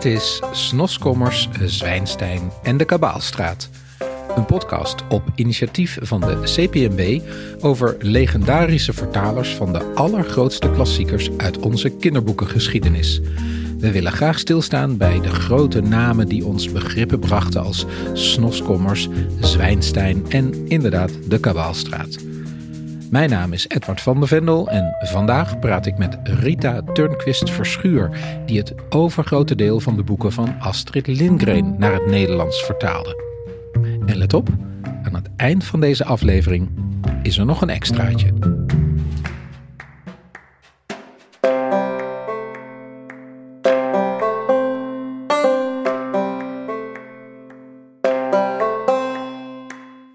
Dit is Snoskommers, Zwijnstein en de Kabaalstraat. Een podcast op initiatief van de CPMB over legendarische vertalers van de allergrootste klassiekers uit onze kinderboekengeschiedenis. We willen graag stilstaan bij de grote namen die ons begrippen brachten als Snoskommers, Zwijnstein en inderdaad de Kabaalstraat. Mijn naam is Edward van der Vendel en vandaag praat ik met Rita Turnquist Verschuur, die het overgrote deel van de boeken van Astrid Lindgren naar het Nederlands vertaalde. En let op, aan het eind van deze aflevering is er nog een extraatje.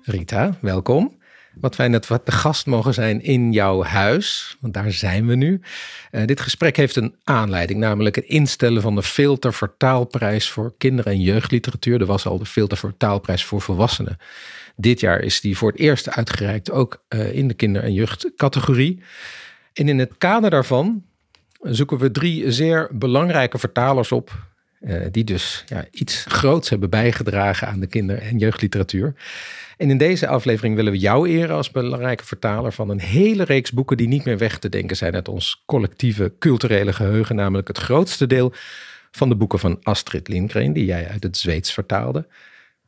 Rita, welkom. Wat fijn dat we de gast mogen zijn in jouw huis, want daar zijn we nu. Uh, dit gesprek heeft een aanleiding, namelijk het instellen van de Filter Vertaalprijs voor kinder- en jeugdliteratuur. Er was al de Filter Vertaalprijs voor volwassenen. Dit jaar is die voor het eerst uitgereikt, ook uh, in de kinder- en jeugdcategorie. En in het kader daarvan zoeken we drie zeer belangrijke vertalers op die dus ja, iets groots hebben bijgedragen aan de kinder- en jeugdliteratuur. En in deze aflevering willen we jou eren als belangrijke vertaler van een hele reeks boeken die niet meer weg te denken zijn uit ons collectieve culturele geheugen, namelijk het grootste deel van de boeken van Astrid Lindgren, die jij uit het Zweeds vertaalde.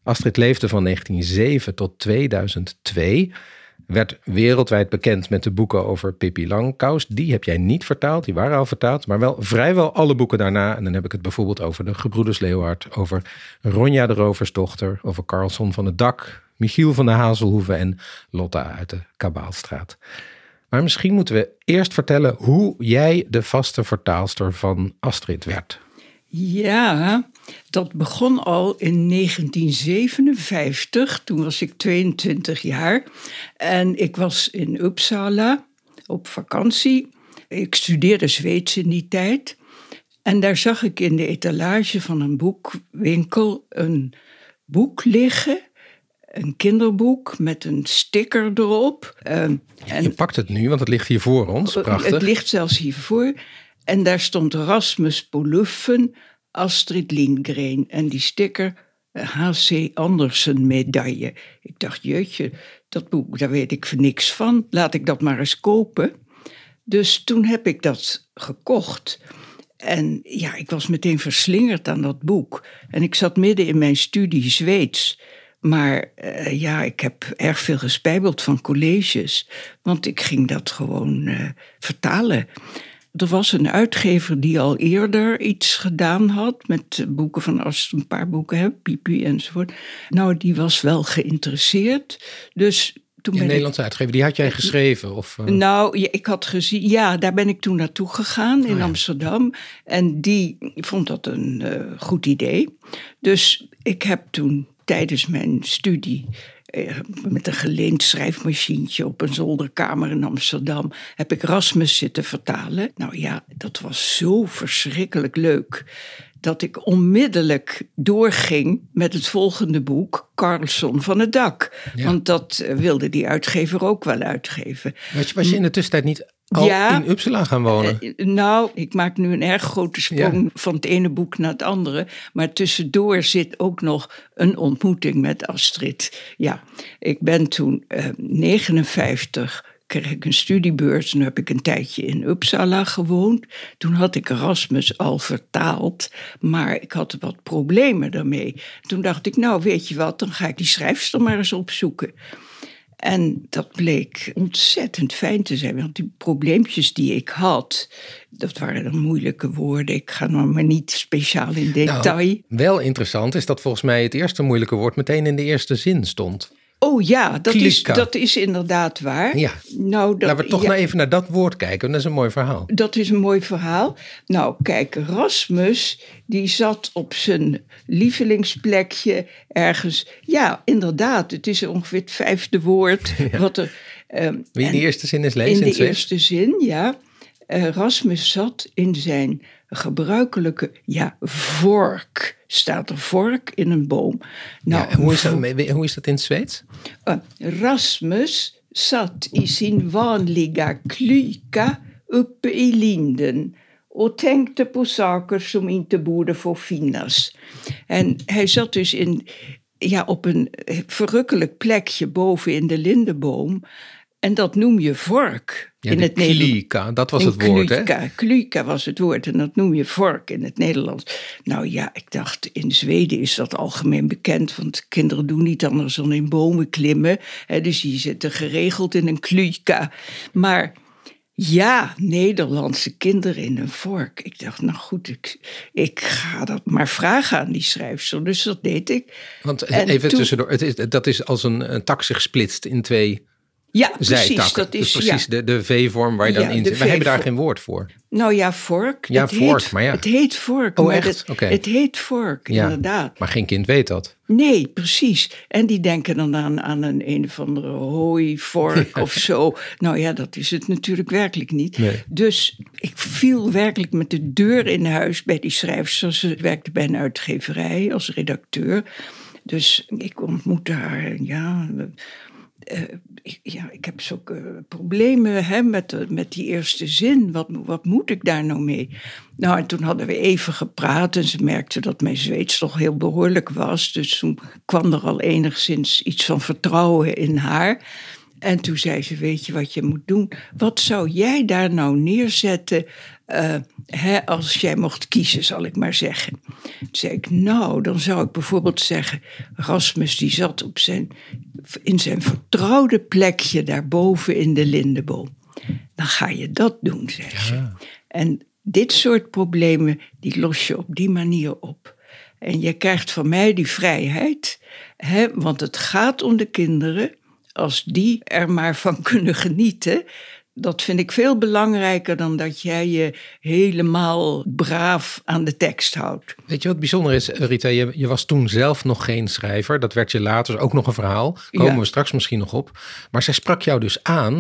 Astrid leefde van 1907 tot 2002 werd wereldwijd bekend met de boeken over Pippi Langkous. Die heb jij niet vertaald, die waren al vertaald, maar wel vrijwel alle boeken daarna. En dan heb ik het bijvoorbeeld over de Gebroeders Leeuward, over Ronja de Roversdochter, over Carlson van het Dak, Michiel van de Hazelhoeve en Lotta uit de Kabaalstraat. Maar misschien moeten we eerst vertellen hoe jij de vaste vertaalster van Astrid werd. Ja, dat begon al in 1957. Toen was ik 22 jaar. En ik was in Uppsala op vakantie. Ik studeerde Zweeds in die tijd. En daar zag ik in de etalage van een boekwinkel een boek liggen een kinderboek met een sticker erop. Uh, en je pakt het nu, want het ligt hier voor ons. Prachtig. Het ligt zelfs hiervoor. En daar stond Rasmus Poluffen, Astrid Lindgren. En die sticker H.C. Eh, Andersen medaille. Ik dacht, jeetje, dat boek, daar weet ik niks van. Laat ik dat maar eens kopen. Dus toen heb ik dat gekocht. En ja, ik was meteen verslingerd aan dat boek. En ik zat midden in mijn studie Zweeds. Maar uh, ja, ik heb erg veel gespijbeld van colleges, want ik ging dat gewoon uh, vertalen. Er was een uitgever die al eerder iets gedaan had met boeken van als een paar boeken heb, Pipi enzovoort. Nou, die was wel geïnteresseerd. Dus toen ben Nederlandse uitgever, die had jij geschreven? Of, uh... Nou, ik had gezien, ja, daar ben ik toen naartoe gegaan in oh, ja. Amsterdam. En die vond dat een uh, goed idee. Dus ik heb toen tijdens mijn studie eh, met een geleend schrijfmachientje op een zolderkamer in Amsterdam heb ik Rasmus zitten vertalen. Nou ja, dat was zo verschrikkelijk leuk dat ik onmiddellijk doorging met het volgende boek, Carlson van het Dak. Want dat eh, wilde die uitgever ook wel uitgeven. Was je, was je in de tussentijd niet al ja, in Uppsala gaan wonen? Uh, nou, ik maak nu een erg grote sprong ja. van het ene boek naar het andere. Maar tussendoor zit ook nog een ontmoeting met Astrid. Ja, ik ben toen uh, 59 kreeg ik een studiebeurs en heb ik een tijdje in Uppsala gewoond. Toen had ik Erasmus al vertaald, maar ik had wat problemen daarmee. Toen dacht ik, nou weet je wat, dan ga ik die schrijfster maar eens opzoeken. En dat bleek ontzettend fijn te zijn, want die probleempjes die ik had, dat waren dan moeilijke woorden. Ik ga nog maar niet speciaal in detail. Nou, wel interessant is dat volgens mij het eerste moeilijke woord meteen in de eerste zin stond. Oh ja, dat is, dat is inderdaad waar. Ja. Nou, dat, Laten we toch ja, nou even naar dat woord kijken, dat is een mooi verhaal. Dat is een mooi verhaal. Nou, kijk, Rasmus, die zat op zijn lievelingsplekje ergens. Ja, inderdaad, het is ongeveer het vijfde woord. Ja. Wat er, um, Wie in de eerste zin is lezen? In de eerste zin, ja. Uh, Rasmus zat in zijn gebruikelijke, ja, vork. Staat er vork in een boom. Nou, ja, hoe, is dat, hoe is dat in het Zweeds? Uh, Rasmus zat i sin vanliga klyka uppe i linden O tänkte på saker som inte borde få finnas. En hij zat dus in, ja, op een verrukkelijk plekje boven in de lindenboom. En dat noem je vork Ja, in het Nederlands. klika, dat was het woord, hè? Kluka was het woord en dat noem je vork in het Nederlands. Nou ja, ik dacht in Zweden is dat algemeen bekend, want kinderen doen niet anders dan in bomen klimmen. Hè, dus die zitten geregeld in een kluka. Maar ja, Nederlandse kinderen in een vork. Ik dacht, nou goed, ik, ik ga dat maar vragen aan die schrijfster. Dus dat deed ik. Want En even toen- tussendoor, het is, dat is als een, een tak zich splitst in twee Ja, precies. Dat is, Dus precies ja. de, de V-vorm waar je dan in zit. Wij hebben daar geen woord voor. Nou ja, vork. Ja, het vork, heet, maar ja. Het heet vork. Oh, echt? Het, het heet vork, Ja. inderdaad. Maar geen kind weet dat. Nee, precies. En die denken dan aan, aan een een of andere hooivork of zo. Nou ja, dat is het natuurlijk werkelijk niet. Nee. Dus ik viel werkelijk met de deur in huis bij die schrijfster. Ze werkte bij een uitgeverij als redacteur. Dus ik ontmoette haar, ja... eh, ja, ik heb zulke problemen hè, met, de- met die eerste zin. Wat, wat moet ik daar nou mee? Nou, en toen hadden we even gepraat en ze merkte dat mijn Zweeds toch heel behoorlijk was. Dus toen kwam er al enigszins iets van vertrouwen in haar. En toen zei ze, weet je wat je moet doen? Wat zou jij daar nou neerzetten eh, hè, als jij mocht kiezen, zal ik maar zeggen? Toen zei ik, nou, dan zou ik bijvoorbeeld zeggen... Rasmus die zat op zijn, in zijn vertrouwde plekje daarboven in de lindenboom. Dan ga je dat doen, zei ze. En dit soort problemen, die los je op die manier op. En je krijgt van mij die vrijheid, hè, want het gaat om de kinderen. Als die er maar van kunnen genieten, dat vind ik veel belangrijker dan dat jij je helemaal braaf aan de tekst houdt. Weet je wat bijzonder is, Rita? Je, je was toen zelf nog geen schrijver. Dat werd je later ook nog een verhaal. Komen Ja. we straks misschien nog op. Maar zij sprak jou dus aan,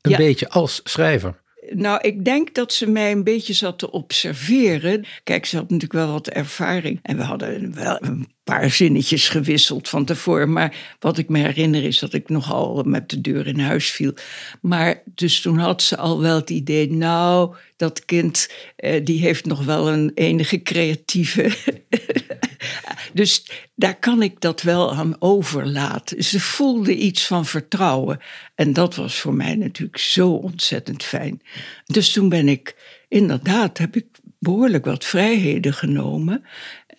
een Ja. beetje als schrijver. Nou, ik denk dat ze mij een beetje zat te observeren. Kijk, ze had natuurlijk wel wat ervaring. En we hadden wel een paar zinnetjes gewisseld van tevoren. Maar wat ik me herinner is dat ik nogal met de deur in huis viel. Maar dus toen had ze al wel het idee, nou, dat kind eh, die heeft nog wel een enige creatieve... Dus daar kan ik dat wel aan overlaten. Ze voelde iets van vertrouwen. En dat was voor mij natuurlijk zo ontzettend fijn. Dus toen ben ik, inderdaad, heb ik behoorlijk wat vrijheden genomen.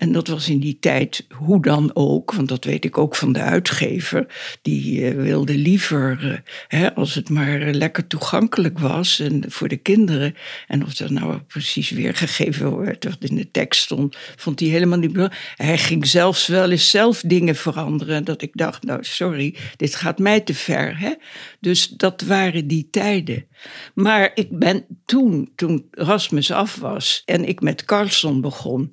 En dat was in die tijd hoe dan ook, want dat weet ik ook van de uitgever. Die eh, wilde liever, eh, hè, als het maar eh, lekker toegankelijk was en voor de kinderen. En of dat nou precies weergegeven werd wat in de tekst stond, vond hij helemaal niet belangrijk. Hij ging zelfs wel eens zelf dingen veranderen. Dat ik dacht, nou sorry, dit gaat mij te ver. Hè? Dus dat waren die tijden. Maar ik ben toen, toen Rasmus af was en ik met Carlson begon,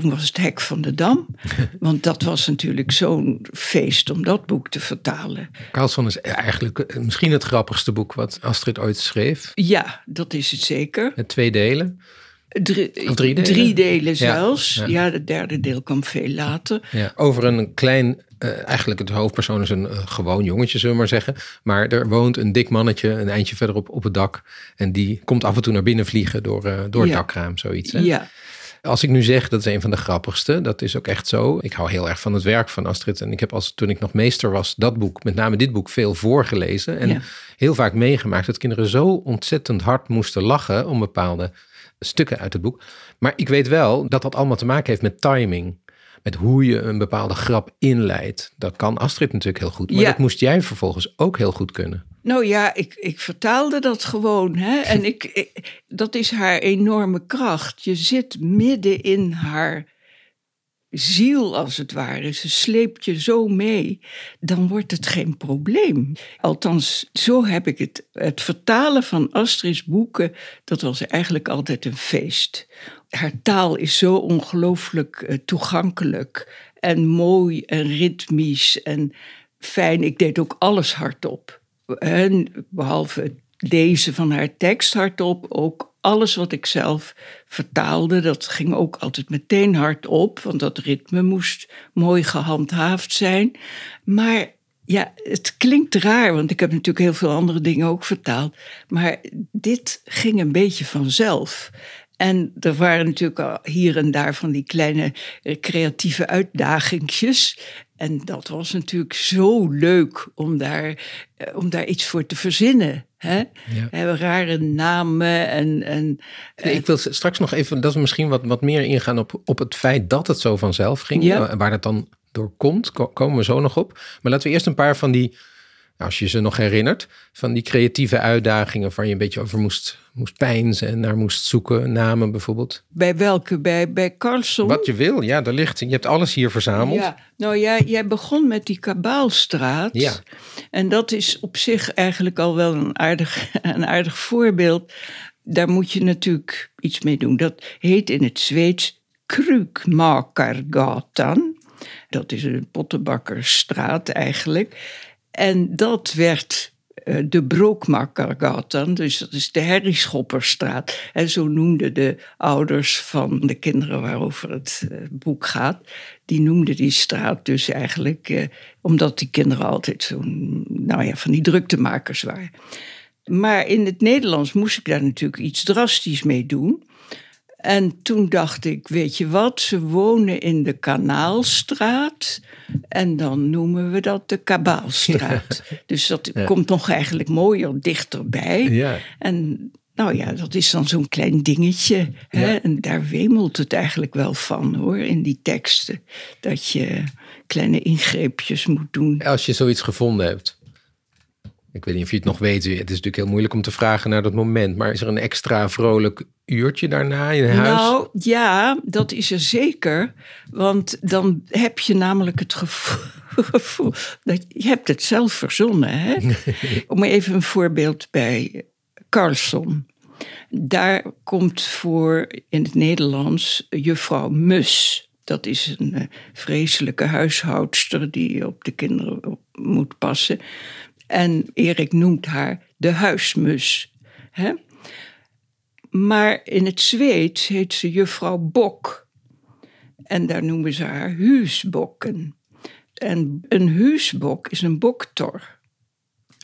toen was het Hek van de Dam. Want dat was natuurlijk zo'n feest om dat boek te vertalen. Carlson is eigenlijk eh, misschien het grappigste boek wat Astrid ooit schreef. Ja, dat is het zeker. Met twee delen. Drie, drie delen? Drie delen Ja, zelfs. ja. Ja, het derde deel kwam veel later. Ja, over een klein, eh, eigenlijk het hoofdpersoon is een gewoon jongetje, zullen we maar zeggen. Maar er woont een dik mannetje een eindje verderop op het dak. En die komt af en toe naar binnen vliegen door, eh, door het Ja. dakraam, zoiets. Hè? Ja, Als ik nu zeg dat is een van de grappigste, dat is ook echt zo. Ik hou heel erg van het werk van Astrid. En ik heb als toen ik nog meester was, dat boek, met name dit boek, veel voorgelezen. En Ja. heel vaak meegemaakt dat kinderen zo ontzettend hard moesten lachen om bepaalde stukken uit het boek. Maar ik weet wel dat dat allemaal te maken heeft met timing. Met hoe je een bepaalde grap inleidt. Dat kan Astrid natuurlijk heel goed. Maar Ja. dat moest jij vervolgens ook heel goed kunnen. Nou ja, ik, ik vertaalde dat gewoon. Hè? En ik, ik- dat is haar enorme kracht. Je zit midden in haar ziel, als het ware. Ze sleept je zo mee, dan wordt het geen probleem. Althans, zo heb ik het. Het vertalen van Astrid's boeken, dat was eigenlijk altijd een feest. Haar taal is zo ongelooflijk eh, toegankelijk en mooi en ritmisch en fijn. Ik deed ook alles hardop. En behalve het lezen van haar tekst hardop, ook alles wat ik zelf vertaalde, dat ging ook altijd meteen hardop, want dat ritme moest mooi gehandhaafd zijn. Maar ja, het klinkt raar, want ik heb natuurlijk heel veel andere dingen ook vertaald. Maar dit ging een beetje vanzelf. En er waren natuurlijk al hier en daar van die kleine eh, creatieve uitdagingjes. En dat was natuurlijk zo leuk om daar, eh, om daar iets voor te verzinnen. Hè? Ja. Rare namen en. en ik wil straks nog even, dat is misschien wat, wat meer ingaan op, op het feit dat het zo vanzelf ging. Ja. Waar dat dan door komt, komen we zo nog op. Maar laten we eerst een paar van die als je ze nog herinnert, van die creatieve uitdagingen waar je een beetje over moest, moest pijnzen en naar moest zoeken, namen bijvoorbeeld. Bij welke? Bij, bij Carlson? Wat je wil, ja, daar ligt. Je hebt alles hier verzameld. Ja, nou ja, jij begon met die Kabaalstraat. Ja. En dat is op zich eigenlijk al wel een aardig, een aardig voorbeeld. Daar moet je natuurlijk iets mee doen. Dat heet in het Zweeds Krukmakargatan. Dat is een pottenbakkersstraat eigenlijk. En dat werd uh, de Brookmakkergatan, dus dat is de Herrieschopperstraat. En zo noemden de ouders van de kinderen waarover het uh, boek gaat, die noemden die straat dus eigenlijk, uh, omdat die kinderen altijd zo, nou ja, van die druktemakers waren. Maar in het Nederlands moest ik daar natuurlijk iets drastisch mee doen. En toen dacht ik, weet je wat, ze wonen in de Kanaalstraat. En dan noemen we dat de Kabaalstraat. Dus dat komt nog eigenlijk mooier dichterbij. Ja. En nou ja, dat is dan zo'n klein dingetje. Hè? En daar wemelt het eigenlijk wel van hoor, in die teksten. Dat je kleine ingreepjes moet doen. Als je zoiets gevonden hebt. Ik weet niet of je het nog weet. Het is natuurlijk heel moeilijk om te vragen naar dat moment. Maar is er een extra vrolijk uurtje daarna in huis? Nou ja, dat is er zeker. Want dan heb je namelijk het gevoel, dat je hebt het zelf verzonnen. Hè? Om even een voorbeeld bij Carlson. Daar komt voor in het Nederlands juffrouw Mus. Dat is een uh, vreselijke huishoudster die op de kinderen moet passen. En Erik noemt haar de huismus. Hè? Maar in het Zweeds heet ze juffrouw Bok. En daar noemen ze haar huusbokken. En een huusbok is een boktor.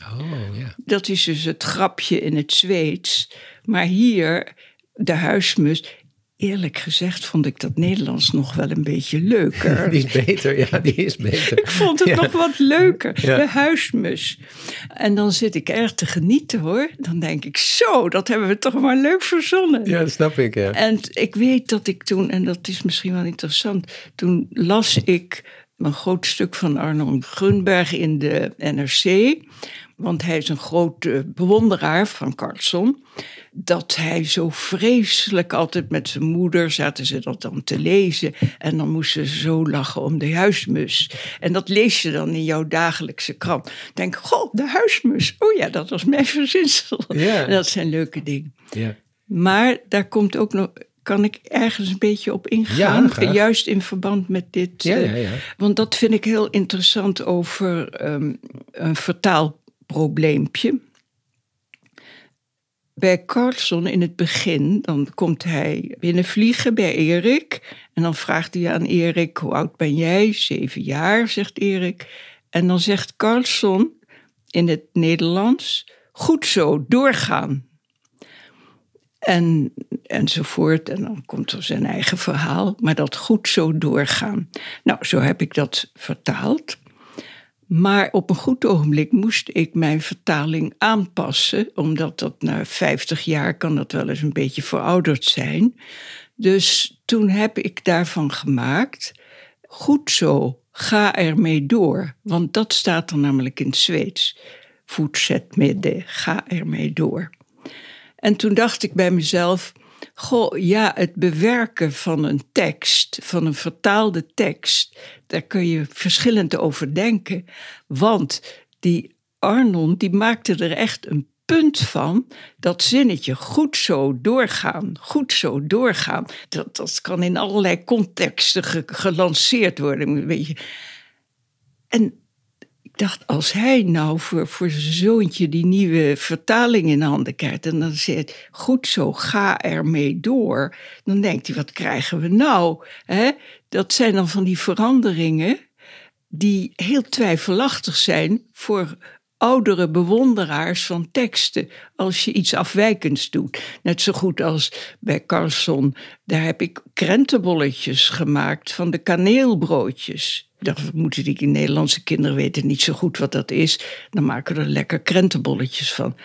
Oh, ja. Dat is dus het grapje in het Zweeds. Maar hier, de huismus, Eerlijk gezegd vond ik dat Nederlands nog wel een beetje leuker. Die is beter, ja, die is beter. ik vond het nog wat leuker. De huismus. En dan zit ik erg te genieten hoor. Dan denk ik, zo, dat hebben we toch maar leuk verzonnen. Ja, dat snap ik, ja. En ik weet dat ik toen, en dat is misschien wel interessant, toen las ik een groot stuk van Arnold Grunberg in de NRC. Want hij is een grote bewonderaar van Carlson dat hij zo vreselijk altijd met zijn moeder zaten ze dat dan te lezen. En dan moesten ze zo lachen om de huismus. En dat lees je dan in jouw dagelijkse krant. Denk, goh, de huismus. Oh ja, dat was mijn verzinsel. Ja. Dat zijn leuke dingen. Ja. Maar daar komt ook nog, kan ik ergens een beetje op ingaan. Ja, juist in verband met dit. Ja, ja, ja. want dat vind ik heel interessant over um, een vertaalprobleempje bij Carlson in het begin, dan komt hij binnenvliegen bij Erik. En dan vraagt hij aan Erik, hoe oud ben jij? Zeven jaar, zegt Erik. En dan zegt Carlson in het Nederlands, goed zo, doorgaan. En, enzovoort. En dan komt er zijn eigen verhaal, maar dat goed zo doorgaan. Nou, zo heb ik dat vertaald. Maar op een goed ogenblik moest ik mijn vertaling aanpassen, omdat dat na 50 jaar kan dat wel eens een beetje verouderd zijn. Dus toen heb ik daarvan gemaakt, goed zo, ga ermee door. Want dat staat er namelijk in het Zweeds. Fortsätt med det, ga ermee door. En toen dacht ik bij mezelf, Goh, ja, het bewerken van een tekst, van een vertaalde tekst, daar kun je verschillend over denken. Want die Arnon, die maakte er echt een punt van dat zinnetje goed zo doorgaan, goed zo doorgaan. Dat, dat kan in allerlei contexten gelanceerd worden. En dacht, als hij nou voor, voor zijn zoontje die nieuwe vertaling in handen krijgt en dan zegt, goed zo, ga ermee door, dan denkt hij, wat krijgen we nou? Hè? Dat zijn dan van die veranderingen die heel twijfelachtig zijn voor oudere bewonderaars van teksten als je iets afwijkends doet. Net zo goed als bij Carlson, daar heb ik krentenbolletjes gemaakt van de kaneelbroodjes. Dat moeten die Nederlandse kinderen weten niet zo goed wat dat is. Dan maken we er lekker krentenbolletjes van.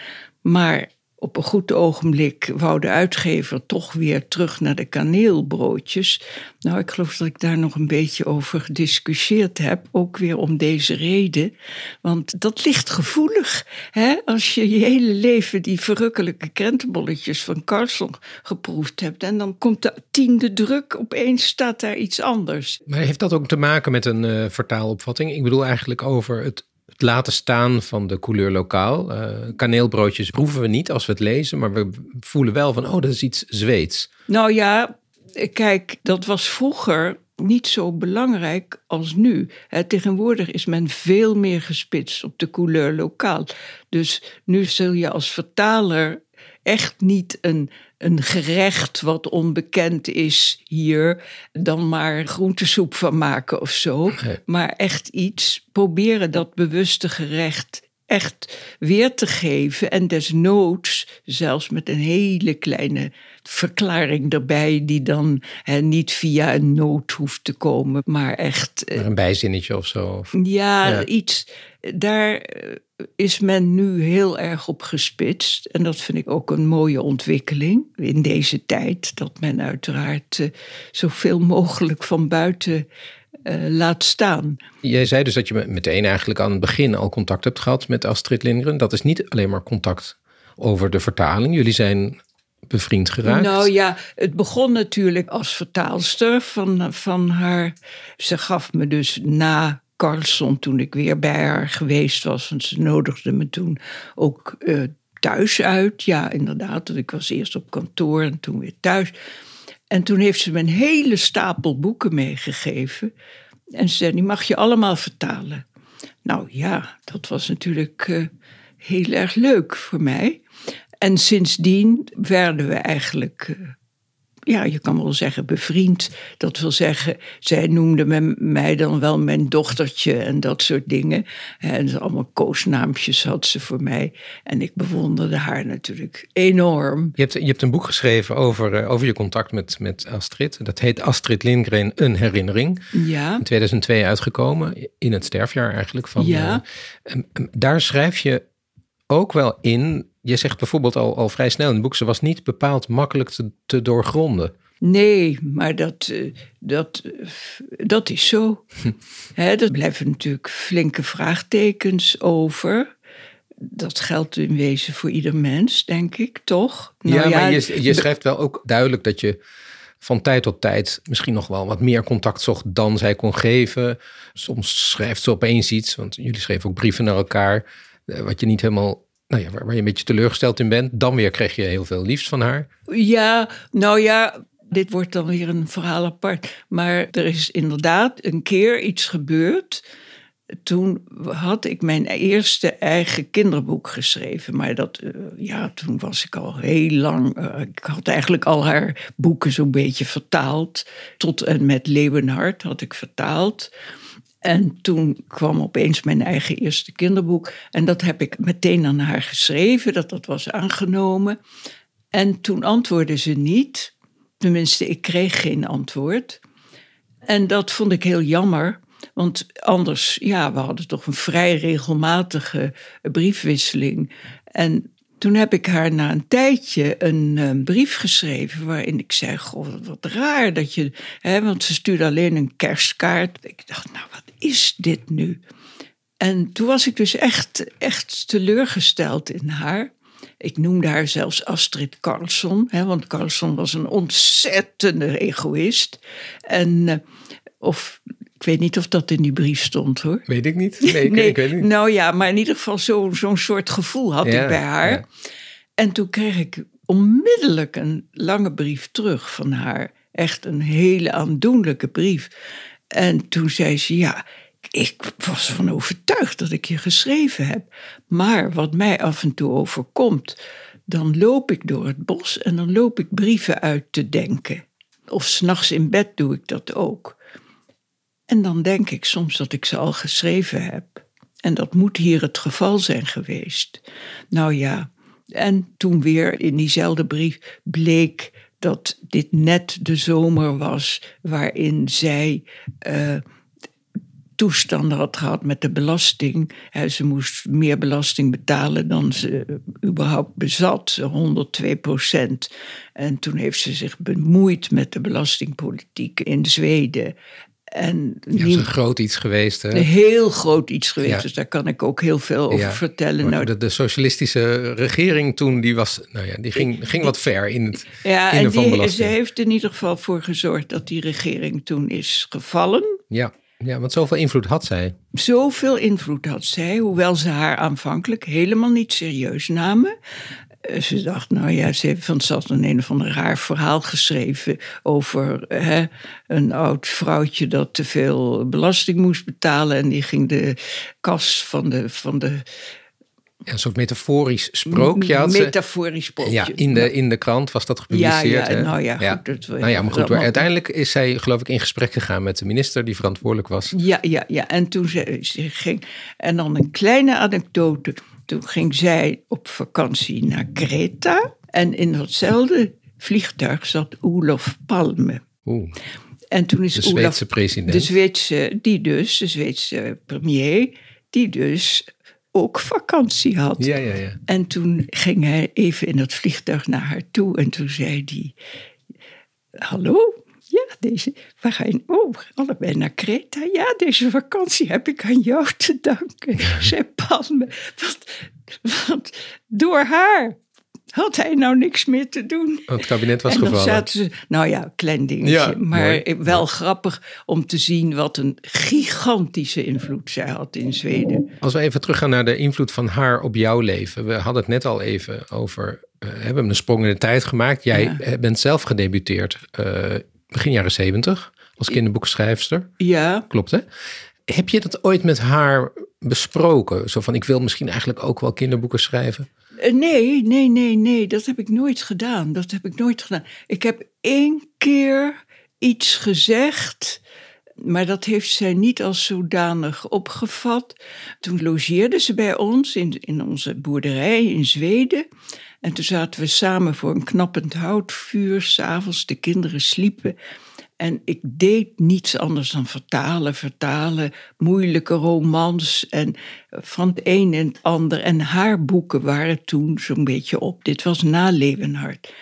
Maar op een goed ogenblik wou de uitgever toch weer terug naar de kaneelbroodjes. Nou, ik geloof dat ik daar nog een beetje over gediscussieerd heb, ook weer om deze reden. Want dat ligt gevoelig. Hè? Als je je hele leven die verrukkelijke krentenbolletjes van Carlson geproefd hebt en dan komt de tiende druk, opeens staat daar iets anders. Maar heeft dat ook te maken met een uh, vertaalopvatting? Ik bedoel eigenlijk over het het laten staan van de couleur lokaal. Uh, kaneelbroodjes proeven we niet als we het lezen, maar we voelen wel van, oh, dat is iets Zweeds. Nou ja, kijk, dat was vroeger niet zo belangrijk als nu. tegenwoordig is men veel meer gespitst op de couleur lokaal. Dus nu zul je als vertaler echt niet een, een gerecht wat onbekend is hier, dan maar groentesoep van maken of zo. Maar echt iets proberen dat bewuste gerecht echt weer te geven. En desnoods zelfs met een hele kleine verklaring erbij, die dan hè, niet via een noot hoeft te komen, maar echt. Maar een bijzinnetje of zo. Of, ja, ja, iets. Daar eh, is men nu heel erg op gespitst. En dat vind ik ook een mooie ontwikkeling in deze tijd. Dat men uiteraard uh, zoveel mogelijk van buiten uh, laat staan. Jij zei dus dat je meteen eigenlijk aan het begin al contact hebt gehad met Astrid Lindgren. Dat is niet alleen maar contact over de vertaling. Jullie zijn bevriend geraakt? Nou ja, het begon natuurlijk als vertaalster van, van haar. Ze gaf me dus na Carlson, toen ik weer bij haar geweest was, want ze nodigde me toen ook uh, thuis uit. Ja, inderdaad, ik was eerst op kantoor en toen weer thuis. En toen heeft ze me een hele stapel boeken meegegeven. En ze zei, die mag je allemaal vertalen. Nou ja, dat was natuurlijk uh, heel erg leuk voor mij. En sindsdien werden we eigenlijk uh, ja, je kan wel zeggen bevriend. Dat wil zeggen, zij noemde mij dan wel mijn dochtertje en dat soort dingen. En allemaal koosnaampjes had ze voor mij. En ik bewonderde haar natuurlijk enorm. Je hebt, je hebt een boek geschreven over, eh, over je contact met, met Astrid. Dat heet Astrid Lindgren, een herinnering. Ja. In 2002 uitgekomen, in het sterfjaar eigenlijk. Van, ja. Uh, daar schrijf je ook wel in je zegt bijvoorbeeld al, al vrij snel in het boek, ze was niet bepaald makkelijk te, te doorgronden. Nee, maar dat, eh, dat, eh, dat is zo. He, er blijven natuurlijk flinke vraagtekens over. Dat geldt in wezen voor ieder mens, denk ik, toch? Nou, ja, maar je, je schrijft wel ook duidelijk dat je van tijd tot tijd misschien nog wel wat meer contact zocht dan zij kon geven. Soms schrijft ze opeens iets, want jullie schreven ook brieven naar elkaar, eh, wat je niet helemaal nou ja, waar, je een beetje teleurgesteld in bent. Dan weer kreeg je heel veel liefst van haar. Ja, nou ja, dit wordt dan weer een verhaal apart. Maar er is inderdaad een keer iets gebeurd. Toen had ik mijn eerste eigen kinderboek geschreven. Maar dat, eh, ja, toen was ik al heel lang. Uh, ik had eigenlijk al haar boeken zo'n beetje vertaald. Tot en met Leeuwenhard had ik vertaald. En toen kwam opeens mijn eigen eerste kinderboek. En dat heb ik meteen aan haar geschreven, dat dat was aangenomen. En toen antwoordde ze niet. Tenminste, ik kreeg geen antwoord. En dat vond ik heel jammer. Want anders, ja, we hadden toch een vrij regelmatige briefwisseling. En toen heb ik haar na een tijdje een, eh, brief geschreven waarin ik zei: Goh, wat raar dat je. Hè, want ze stuurde alleen een kerstkaart. Ik dacht, nou, wat is dit nu? En toen was ik dus echt, echt teleurgesteld in haar. Ik noemde haar zelfs Astrid Carlson, hè, want Carlson was een ontzettende egoïst. En, uh, of ik weet niet of dat in die brief stond hoor. Weet ik niet. Nee, ik, ik weet niet. Nou ja, maar in ieder geval zo'n zo soort gevoel had ik bij haar. Ja. En toen kreeg ik onmiddellijk een lange brief terug van haar. Echt een hele aandoenlijke brief. En toen zei ze: Ja, ik was van overtuigd dat ik je geschreven heb. Maar wat mij af en toe overkomt, dan loop ik door het bos en dan loop ik brieven uit te denken. Of s'nachts in bed doe ik dat ook. En dan denk ik soms dat ik ze al geschreven heb. En dat moet hier het geval zijn geweest. Nou ja, en toen weer in diezelfde brief bleek dat dit net de zomer was waarin zij uh, toestanden had gehad met de belasting. ze moest meer belasting betalen dan ze überhaupt bezat, 102 procent. En toen heeft ze zich bemoeid met de belastingpolitiek in Zweden. En ja, dat is een groot iets geweest. Hè? Een heel groot iets geweest. Dus daar kan ik ook heel veel over vertellen. Nou, de, de, socialistische regering toen, die, was, nou ja, die ging, ging wat ver in het ja, en die, ze heeft in ieder geval voor gezorgd dat die regering toen is gevallen. Ja, ja want zoveel invloed had zij. Zoveel invloed had zij, hoewel ze haar aanvankelijk helemaal niet serieus namen. Eh, ze dacht, nou ja, ze heeft van zat een een of ander raar verhaal geschreven over hè, een oud vrouwtje dat te veel belasting moest betalen en die ging de kas van de, van de ja, een soort metaforisch sprookje had. Metaforisch sprookje. Ja, in de, in de krant was dat gepubliceerd. Ja, ja nou ja, goed. Dat, nou ja, maar goed. uiteindelijk is zij geloof ik in gesprek gegaan met de minister die verantwoordelijk was. Ja, ja, ja. En toen ze, ze ging... En dan een kleine anekdote toen ging zij op vakantie naar Kreta. En in datzelfde vliegtuig zat Olof Palme. Oeh. En toen is de Zweedse president. De Zweedse, die dus, de Zweedse premier, die dus ook vakantie had. Ja, ja, ja. En toen ging hij even in het vliegtuig naar haar toe en toen zei hij: Hallo, deze, waar ga je? Oh, allebei naar Kreta. Ja, deze vakantie heb ik aan jou te danken, zei Palme. Want, want door haar had hij nou niks meer te doen. Het kabinet was en dan gevallen. Zaten ze, nou ja, klein dingetje. maar wel grappig om te zien wat een gigantische invloed zij had in Zweden. Als we even teruggaan naar de invloed van haar op jouw leven. We hadden het net al even over. Uh, we hebben een sprong in de tijd gemaakt. Jij bent zelf gedebuteerd uh, begin jaren zeventig als kinderboekschrijfster. Ja. Klopt hè? Heb je dat ooit met haar besproken? Zo van, ik wil misschien eigenlijk ook wel kinderboeken schrijven. Eh, nee, nee, nee, nee. Dat heb ik nooit gedaan. Dat heb ik nooit gedaan. Ik heb één keer iets gezegd, maar dat heeft zij niet als zodanig opgevat. Toen logeerde ze bij ons in, in onze boerderij in Zweden. En toen zaten we samen voor een knappend houtvuur, s'avonds, de kinderen sliepen. En ik deed niets anders dan vertalen, vertalen, moeilijke romans en van het een en het ander. En haar boeken waren toen zo'n beetje op. Dit was na Leeuwenhard.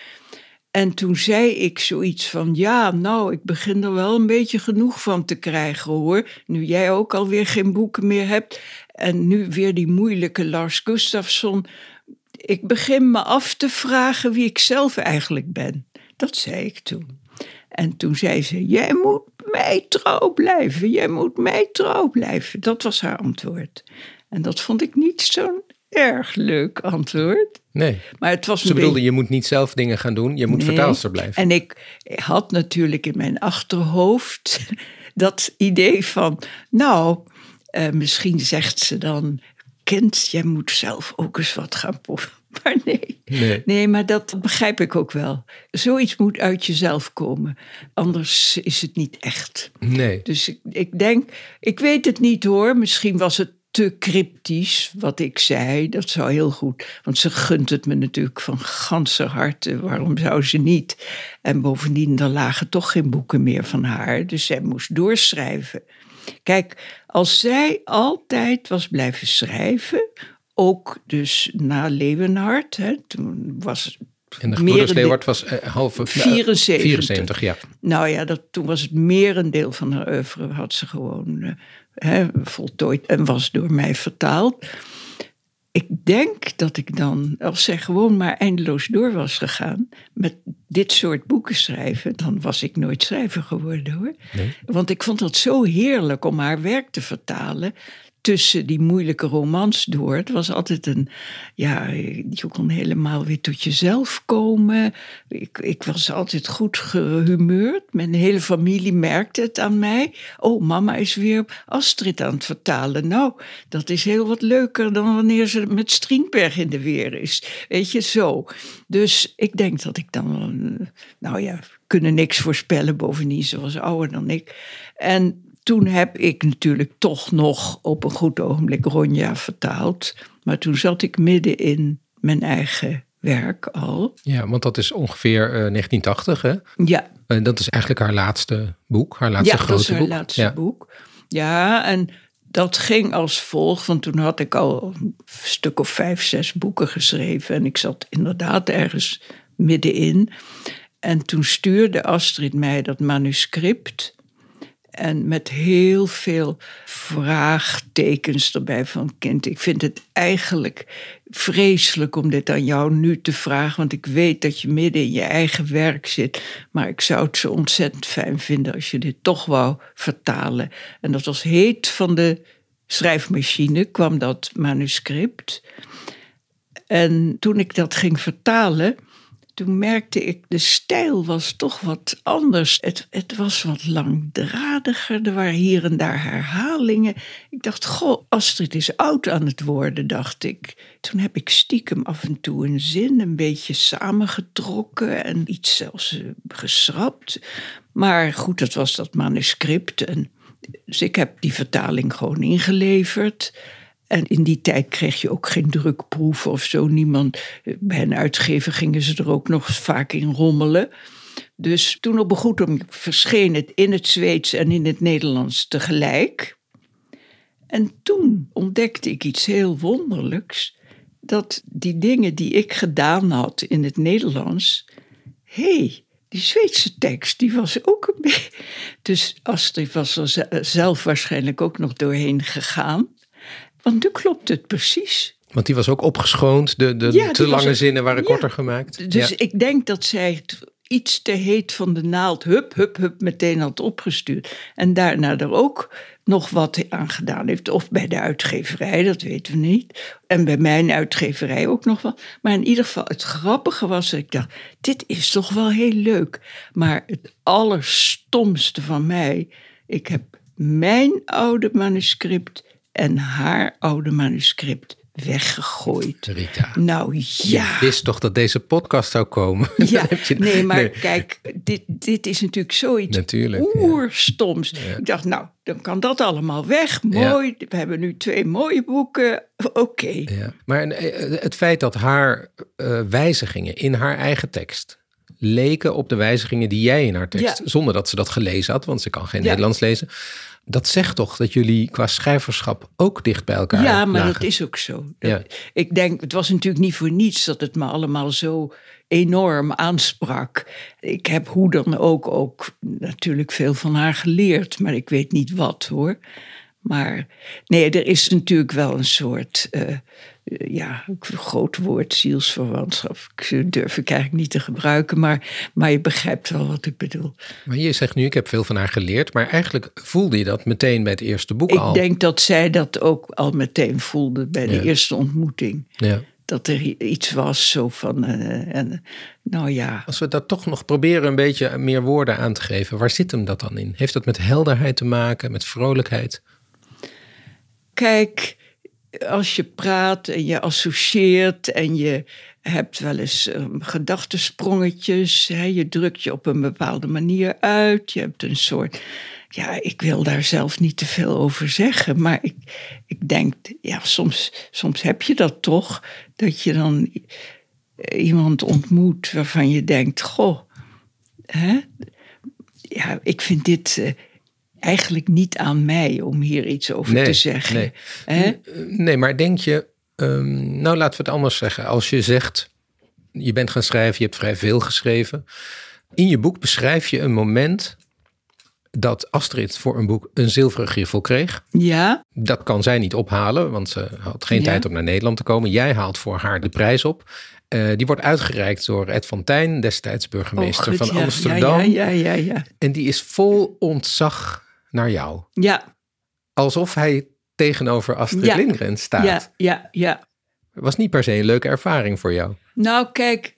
En toen zei ik zoiets van, ja, nou, ik begin er wel een beetje genoeg van te krijgen hoor. Nu jij ook alweer geen boeken meer hebt. En nu weer die moeilijke Lars Gustafsson. Ik begin me af te vragen wie ik zelf eigenlijk ben. Dat zei ik toen. En toen zei ze: Jij moet mij trouw blijven, jij moet mij trouw blijven. Dat was haar antwoord. En dat vond ik niet zo'n erg leuk antwoord. Nee. Maar het was Ze bedoelde, je moet niet zelf dingen gaan doen, je moet nee. vertaalster blijven. En ik had natuurlijk in mijn achterhoofd dat idee van: Nou, uh, misschien zegt ze dan: Kind, jij moet zelf ook eens wat gaan proeven Maar nee. nee. nee. maar dat begrijp ik ook wel. Zoiets moet uit jezelf komen. Anders is het niet echt. Nee. Dus ik, ik denk, ik weet het niet hoor. Misschien was het te cryptisch wat ik zei. Dat zou heel goed. Want ze gunt het me natuurlijk van ganse harte. Waarom zou ze niet? En bovendien, er lagen toch geen boeken meer van haar. Dus zij moest doorschrijven. Kijk, als zij altijd was blijven schrijven, ook dus na Leeuwenhard. Hè, toen was en de gebroeders Leeuward was uh, halve... 74. 74, ja. Nou ja, dat, toen was het merendeel van haar oeuvre had ze gewoon uh, hè, voltooid en was door mij vertaald. Ik denk dat ik dan, als zij gewoon maar eindeloos door was gegaan met dit soort boeken schrijven, dan was ik nooit schrijver geworden hoor. Nee. Want ik vond het zo heerlijk om haar werk te vertalen tussen die moeilijke romans door. Het was altijd een, ja, je kon helemaal weer tot jezelf komen. Ik, ik was altijd goed gehumeurd. Mijn hele familie merkte het aan mij. Oh, mama is weer Astrid aan het vertalen. Nou, dat is heel wat leuker dan wanneer ze met Strienberg in de weer is. Weet je, zo. Dus ik denk dat ik dan, nou ja, kunnen niks voorspellen. Bovendien, ze was ouder dan ik. En toen heb ik natuurlijk toch nog op een goed ogenblik Ronja vertaald. Maar toen zat ik midden in mijn eigen werk al. Ja, want dat is ongeveer uh, 1980, hè? Ja. En dat is eigenlijk haar laatste boek, haar laatste ja, grote dat is haar boek. laatste ja. boek. Ja, en dat ging als volgt, want toen had ik al een stuk of vijf, zes boeken geschreven. En ik zat inderdaad ergens middenin. En toen stuurde Astrid mij dat manuscript. En met heel veel vraagtekens erbij van kind. Ik vind het eigenlijk vreselijk om dit aan jou nu te vragen. Want ik weet dat je midden in je eigen werk zit. Maar ik zou het zo ontzettend fijn vinden als je dit toch wou vertalen. En dat was heet van de schrijfmachine, kwam dat manuscript. En toen ik dat ging vertalen toen merkte ik, de stijl was toch wat anders. Het, het was wat langdradiger, er waren hier en daar herhalingen. Ik dacht, goh, Astrid is oud aan het worden, dacht ik. Toen heb ik stiekem af en toe een zin een beetje samengetrokken en iets zelfs uh, geschrapt. Maar goed, dat was dat manuscript. En, dus ik heb die vertaling gewoon ingeleverd. En in die tijd kreeg je ook geen drukproeven of zo. Niemand, bij een uitgever gingen ze er ook nog vaak in rommelen. Dus toen op een goed moment verscheen het in het Zweeds en in het Nederlands tegelijk. En toen ontdekte ik iets heel wonderlijks. Dat die dingen die ik gedaan had in het Nederlands. hé, hey, die Zweedse tekst, die was ook een beetje. Dus Astrid was er zelf waarschijnlijk ook nog doorheen gegaan. Want nu klopt het precies. Want die was ook opgeschoond. De, de Ja, te was lange zinnen waren ja. korter gemaakt. Dus ja. ik denk dat zij het iets te heet van de naald, hup, hup, hup, meteen had opgestuurd. En daarna er ook nog wat aan gedaan heeft. Of bij de uitgeverij, dat weten we niet. En bij mijn uitgeverij ook nog wat. Maar in ieder geval, het grappige was dat ik dacht, dit is toch wel heel leuk. Maar het allerstomste van mij, ik heb mijn oude manuscript en haar oude manuscript weggegooid. Rita. Nou Je ja. wist toch dat deze podcast zou komen? Ja, je- nee, maar Nee, kijk, dit, dit is natuurlijk zoiets Natuurlijk, ja. oerstoms. Ik dacht, nou, dan kan dat allemaal weg. Mooi, we hebben nu twee mooie boeken. Oké. Ja. Maar eh, het feit dat haar eh, wijzigingen in haar eigen tekst leken op de wijzigingen die jij in haar tekst, zonder dat ze dat gelezen had, want ze kan geen. Nederlands lezen. Dat zegt toch dat jullie qua schrijverschap ook dicht bij elkaar Ja, maar lagen? dat is ook zo. Dat- Ja. Ik denk, het was natuurlijk niet voor niets dat het me allemaal zo enorm aansprak. Ik heb hoe dan ook, ook natuurlijk veel van haar geleerd, maar ik weet niet wat hoor. Maar nee, er is natuurlijk wel een soort, eh, ja, een groot woord, zielsverwantschap. Ik durf ik eigenlijk niet te gebruiken, maar, maar je begrijpt wel wat ik bedoel. Maar je zegt nu, ik heb veel van haar geleerd, maar eigenlijk voelde je dat meteen bij het eerste boek Ik al. denk dat zij dat ook al meteen voelde bij de Ja. eerste ontmoeting. Ja. dat er iets was zo van, eh, en, nou ja, Als we dat toch nog proberen een beetje meer woorden aan te geven, waar zit hem dat dan in? Heeft dat met helderheid te maken, met vrolijkheid? kijk, als je praat en je associeert en je hebt wel eens um, gedachtensprongetjes, hè, je drukt je op een bepaalde manier uit, je hebt een soort, ja, ik wil daar zelf niet te veel over zeggen, maar ik, ik denk, ja, soms, soms heb je dat toch, dat je dan iemand ontmoet waarvan je denkt, goh, hè, ja, ik vind dit eh, eigenlijk niet aan mij om hier iets over Nee, te zeggen. nee. Hè? Nee, maar denk je, ehm, nou laten we het anders zeggen. Als je zegt, je bent gaan schrijven, je hebt vrij veel geschreven. In je boek beschrijf je een moment dat Astrid voor een boek een zilveren griffel kreeg. Ja, Dat kan zij niet ophalen, want ze had geen Ja. tijd om naar Nederland te komen. Jij haalt voor haar de prijs op. Eh, die wordt uitgereikt door Ed van Tijn, destijds burgemeester Oh, goed, van ja, Amsterdam. Ja, ja, ja, ja. En die is vol ontzag naar jou. Ja, Alsof hij tegenover Astrid Ja. Lindgren staat. ja, ja, ja. Was niet per se een leuke ervaring voor jou. Nou, kijk,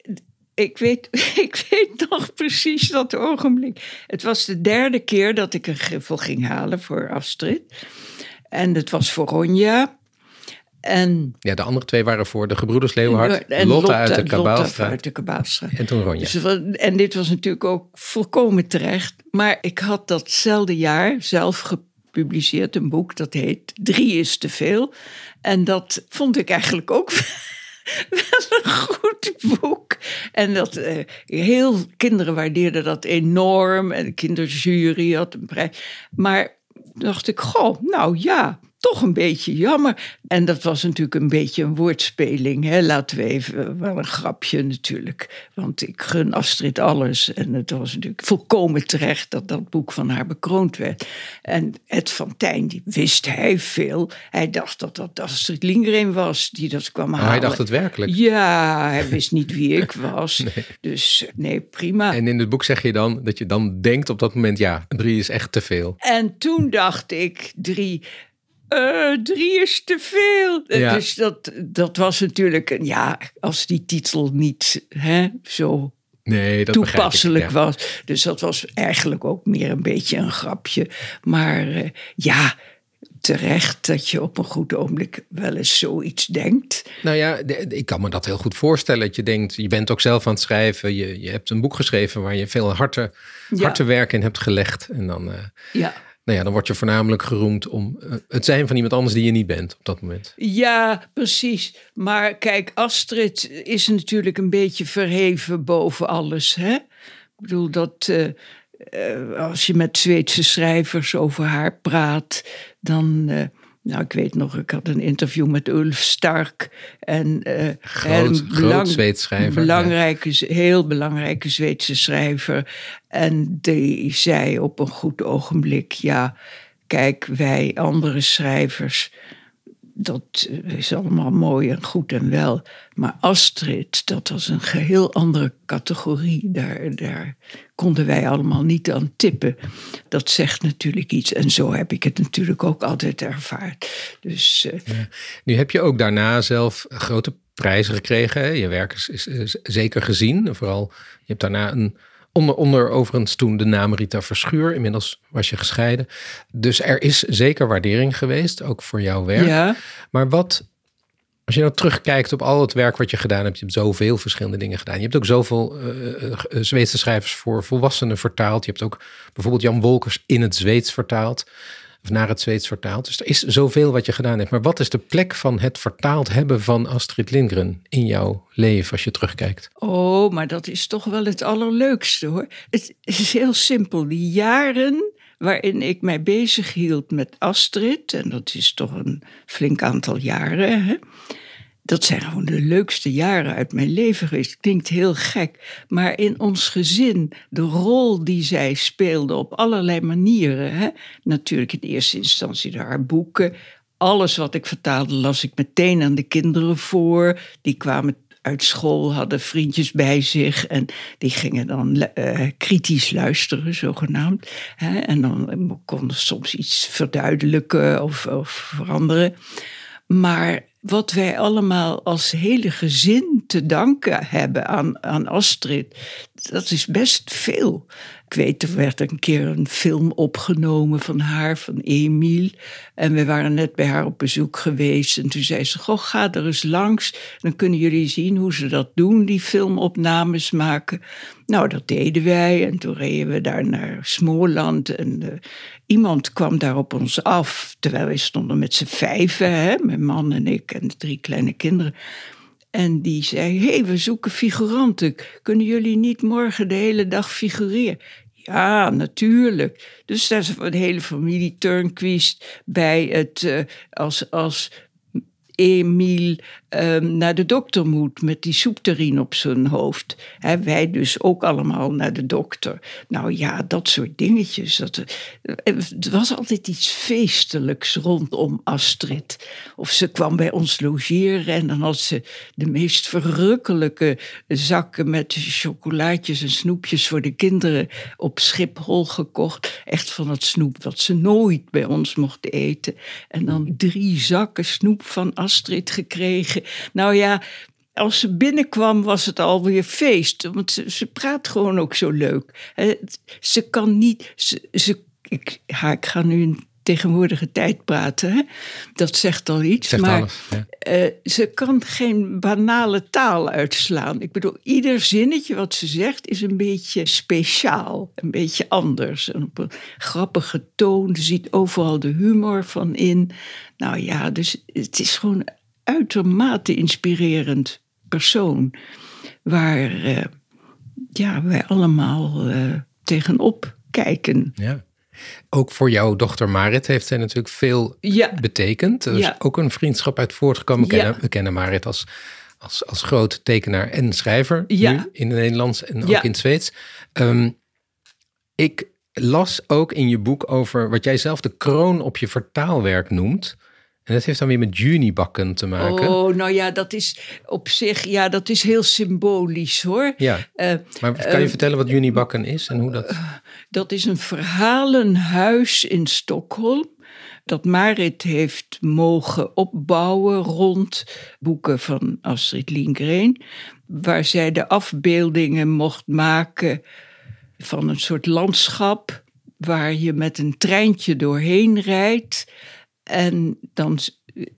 ik weet, ik weet nog precies dat ogenblik. Het was de derde keer dat ik een griffel ging halen voor Astrid. En het was voor Ronja. En, Ja, de andere twee waren voor de gebroeders Leeuwhard, en Lotte, uit de Kabaalstraat uit de Kabaalstraat. en toen Ronja. Dus en dit was natuurlijk ook volkomen terecht. Maar ik had datzelfde jaar zelf gepubliceerd, een boek dat heet Drie is te veel. En dat vond ik eigenlijk ook wel een goed boek. En dat uh, heel kinderen waardeerden dat enorm. En de kinderjury had een prijs. Maar dacht ik, goh, nou ja, toch een beetje jammer. En dat was natuurlijk een beetje een woordspeling. Hè? Laten we even, wel een grapje natuurlijk. Want ik gun Astrid alles. En het was natuurlijk volkomen terecht dat dat boek van haar bekroond werd. En Ed van Tijn, die wist hij veel. Hij dacht dat dat Astrid Lindgren was die dat kwam halen. Oh, hij dacht het werkelijk? Ja, hij wist niet wie ik was. Dus nee, prima. En in het boek zeg je dan dat je dan denkt op dat moment... ja, drie is echt te veel. En toen dacht ik, drie uh, drie is te veel. Ja. Dus dat, dat was natuurlijk, ja, als die titel niet hè, zo nee, dat toepasselijk ik, was. Dus dat was eigenlijk ook meer een beetje een grapje. Maar uh, ja, terecht dat je op een goed ogenblik wel eens zoiets denkt. Nou ja, ik kan me dat heel goed voorstellen. Dat je denkt, je bent ook zelf aan het schrijven. Je, je hebt een boek geschreven waar je veel harde, harde werk in hebt gelegd. En dan, uh, ja nou ja, dan word je voornamelijk geroemd om eh, het zijn van iemand anders die je niet bent op dat moment. Ja, precies. Maar kijk, Astrid is natuurlijk een beetje verheven boven alles. Hè? Ik bedoel, dat uh, als je met Zweedse schrijvers over haar praat, dan nou, ik weet nog, ik had een interview met Ulf Stark. En, uh, groot, een belang, groot. Belangrijke, Heel belangrijke Zweedse schrijver. En die zei op een goed ogenblik: Ja, kijk, wij andere schrijvers dat is allemaal mooi en goed en wel. Maar Astrid, dat was een geheel andere categorie. Daar, daar konden wij allemaal niet aan tippen. Dat zegt natuurlijk iets. En zo heb ik het natuurlijk ook altijd ervaard. Dus, uh, Nu heb je ook daarna zelf grote prijzen gekregen. Je werk is, is, zeker gezien. Vooral, je hebt daarna een Onder, onder overigens toen de naam Rita Verschuur. Inmiddels was je gescheiden. Dus er is zeker waardering geweest, ook voor jouw werk. Ja. Maar wat, als je nou terugkijkt op al het werk wat je gedaan hebt. Je hebt zoveel verschillende dingen gedaan. Je hebt ook zoveel uh, Zweedse schrijvers voor volwassenen vertaald. Je hebt ook bijvoorbeeld Jan Wolkers in het Zweeds vertaald of naar het Zweeds vertaald. Dus er is zoveel wat je gedaan hebt. Maar wat is de plek van het vertaald hebben van Astrid Lindgren in jouw leven als je terugkijkt? Oh, maar dat is toch wel het allerleukste hoor. Het is heel simpel. Die jaren waarin ik mij bezig hield met Astrid, en dat is toch een flink aantal jaren. Hè? Dat zijn gewoon de leukste jaren uit mijn leven geweest. Klinkt heel gek, maar in ons gezin, de rol die zij speelde op allerlei manieren. Hè? Natuurlijk in eerste instantie haar boeken. Alles wat ik vertaalde las ik meteen aan de kinderen voor. Die kwamen uit school, hadden vriendjes bij zich en die gingen dan uh, kritisch luisteren, zogenaamd. Hè? En dan konden soms iets verduidelijken of, of veranderen. Maar wat wij allemaal als hele gezin te danken hebben aan, aan Astrid, dat is best veel. Ik weet, er werd een keer een film opgenomen van haar, van Emiel. En we waren net bij haar op bezoek geweest. En toen zei ze: Goh, ga er eens langs. Dan kunnen jullie zien hoe ze dat doen, die filmopnames maken. Nou, dat deden wij. En toen reden we daar naar Smoorland. En uh, iemand kwam daar op ons af. Terwijl wij stonden met z'n vijven, hè, mijn man en ik en de drie kleine kinderen. En die zei: Hé, hey, we zoeken figuranten. Kunnen jullie niet morgen de hele dag figureren? Ja, natuurlijk. Dus daar is de hele familie Turnquist bij het uh, als, als Emiel um, naar de dokter moet met die soepterrien op zijn hoofd. He, wij dus ook allemaal naar de dokter. Nou ja, dat soort dingetjes. Dat, eh, het was altijd iets feestelijks rondom Astrid. Of ze kwam bij ons logeren en dan had ze de meest verrukkelijke zakken met chocolaatjes en snoepjes voor de kinderen op Schiphol gekocht. Echt van het snoep wat ze nooit bij ons mochten eten. En dan drie zakken snoep van Astrid gekregen. Nou ja, als ze binnenkwam was het alweer feest. Want ze, praat gewoon ook zo leuk. Ze kan niet. Ze, ik, ik ga nu een tegenwoordige tijd praten. Hè? Dat zegt al iets. Zegt maar alles, ja. eh, ze kan geen banale taal uitslaan. Ik bedoel, ieder zinnetje wat ze zegt is een beetje speciaal. Een beetje anders. En op een grappige toon. Ze ziet overal de humor van in. Nou ja, dus het is gewoon een uitermate inspirerend persoon. Waar eh, ja, wij allemaal eh, tegenop kijken. Ja. Ook voor jouw dochter Marit heeft zij natuurlijk veel Ja. betekend. Er is Ja. ook een vriendschap uit voortgekomen. We Ja. kennen, we kennen Marit als, als, als groot tekenaar en schrijver. Ja. Nu in het Nederlands en ook in het Zweeds. Ehm, ik las ook in je boek over wat jij zelf de kroon op je vertaalwerk noemt. En dat heeft dan weer met junibakken te maken. Oh, nou ja, dat is op zich, ja, dat is heel symbolisch hoor. Ja, Eh, maar kan je vertellen wat junibakken is en hoe dat... dat is een verhalenhuis in Stockholm. Dat Marit heeft mogen opbouwen rond boeken van Astrid Lindgren. Waar zij de afbeeldingen mocht maken van een soort landschap. Waar je met een treintje doorheen rijdt. En dan,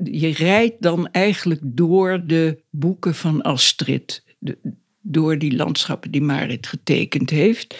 je rijdt dan eigenlijk door de boeken van Astrid. Door die landschappen die Marit getekend heeft.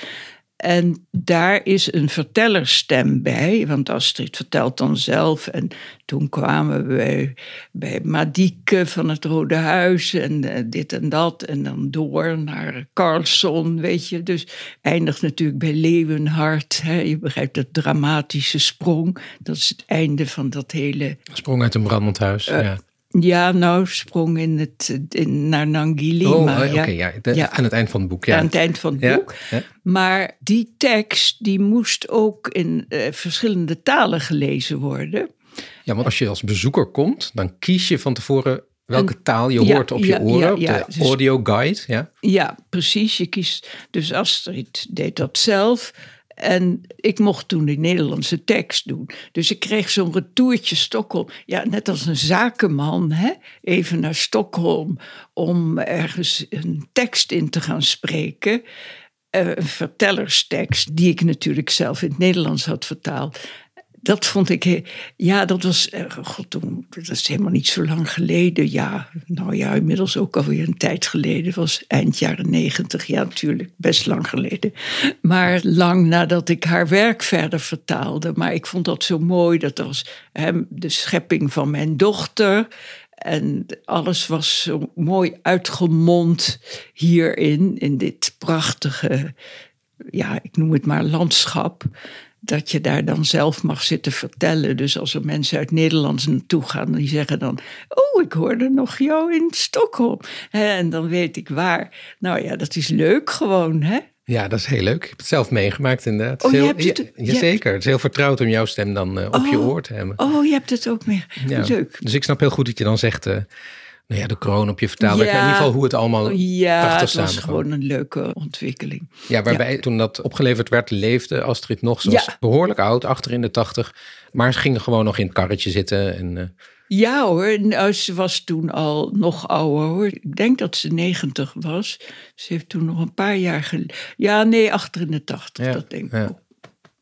En daar is een vertellerstem bij, want Astrid vertelt dan zelf. En toen kwamen we bij Madieke van het Rode Huis en eh, dit en dat. En dan door naar Carlson, weet je. Dus eindigt natuurlijk bij Leeuwenhart. Hè. Je begrijpt dat dramatische sprong. Dat is het einde van dat hele Sprong uit een brandend huis. Eh, ja. Ja, nou, sprong in het, in, naar Nangili. Oh, maar ja, oké, ja. de- Ja. Aan het eind van het boek, ja. aan het eind van het boek. Maar die tekst die moest ook in eh, verschillende talen gelezen worden. Ja, want als je als bezoeker komt, dan kies je van tevoren welke taal je hoort op je oren, op de dus- audio guide. Ja. Ja, precies. Je kiest. Dus Astrid deed dat zelf. En ik mocht toen de Nederlandse tekst doen. Dus ik kreeg zo'n retourtje Stockholm. Ja, net als een zakenman, hè? even naar Stockholm om ergens een tekst in te gaan spreken. Eh, een vertellerstekst, die ik natuurlijk zelf in het Nederlands had vertaald. Dat vond ik, ja, dat was, eh, god, toen, dat is helemaal niet zo lang geleden. Ja, nou ja, inmiddels ook alweer een tijd geleden. Was eind jaren negentig, ja, natuurlijk, best lang geleden. Maar lang nadat ik haar werk verder vertaalde. Maar ik vond dat zo mooi, dat was hè, de schepping van mijn dochter. En alles was zo mooi uitgemond hierin, in dit prachtige, ja, ik noem het maar landschap. Dat je daar dan zelf mag zitten vertellen. Dus als er mensen uit Nederland naartoe gaan, die zeggen dan: Oh, ik hoorde nog jou in Stockholm. En dan weet ik waar. Nou ja, dat is leuk gewoon, hè? ja, dat is heel leuk. Ik heb het zelf meegemaakt inderdaad. Oh, is je heel, hebt het- ja, je jazeker. Het is heel vertrouwd om jouw stem dan eh, op je Oh. oor te hebben. Oh, je hebt het ook meer. Ja. Leuk. Dus ik snap heel goed dat je dan zegt, eh, nou ja, de kroon op je. Ja. Maar in ieder geval hoe het allemaal Ja, prachtig het was gewoon een leuke ontwikkeling. Ja, waarbij toen dat opgeleverd werd, leefde Astrid nog. Ze was Ja. behoorlijk oud, achter in de tachtig. Maar ze ging gewoon nog in het karretje zitten. En, eh, Ja hoor, nou, ze was toen al nog ouder hoor. Ik denk dat ze 90 was. Ze heeft toen nog een paar jaar geleden. Ja, nee, achter in de 80, Ja, dat denk ik. ja. ook.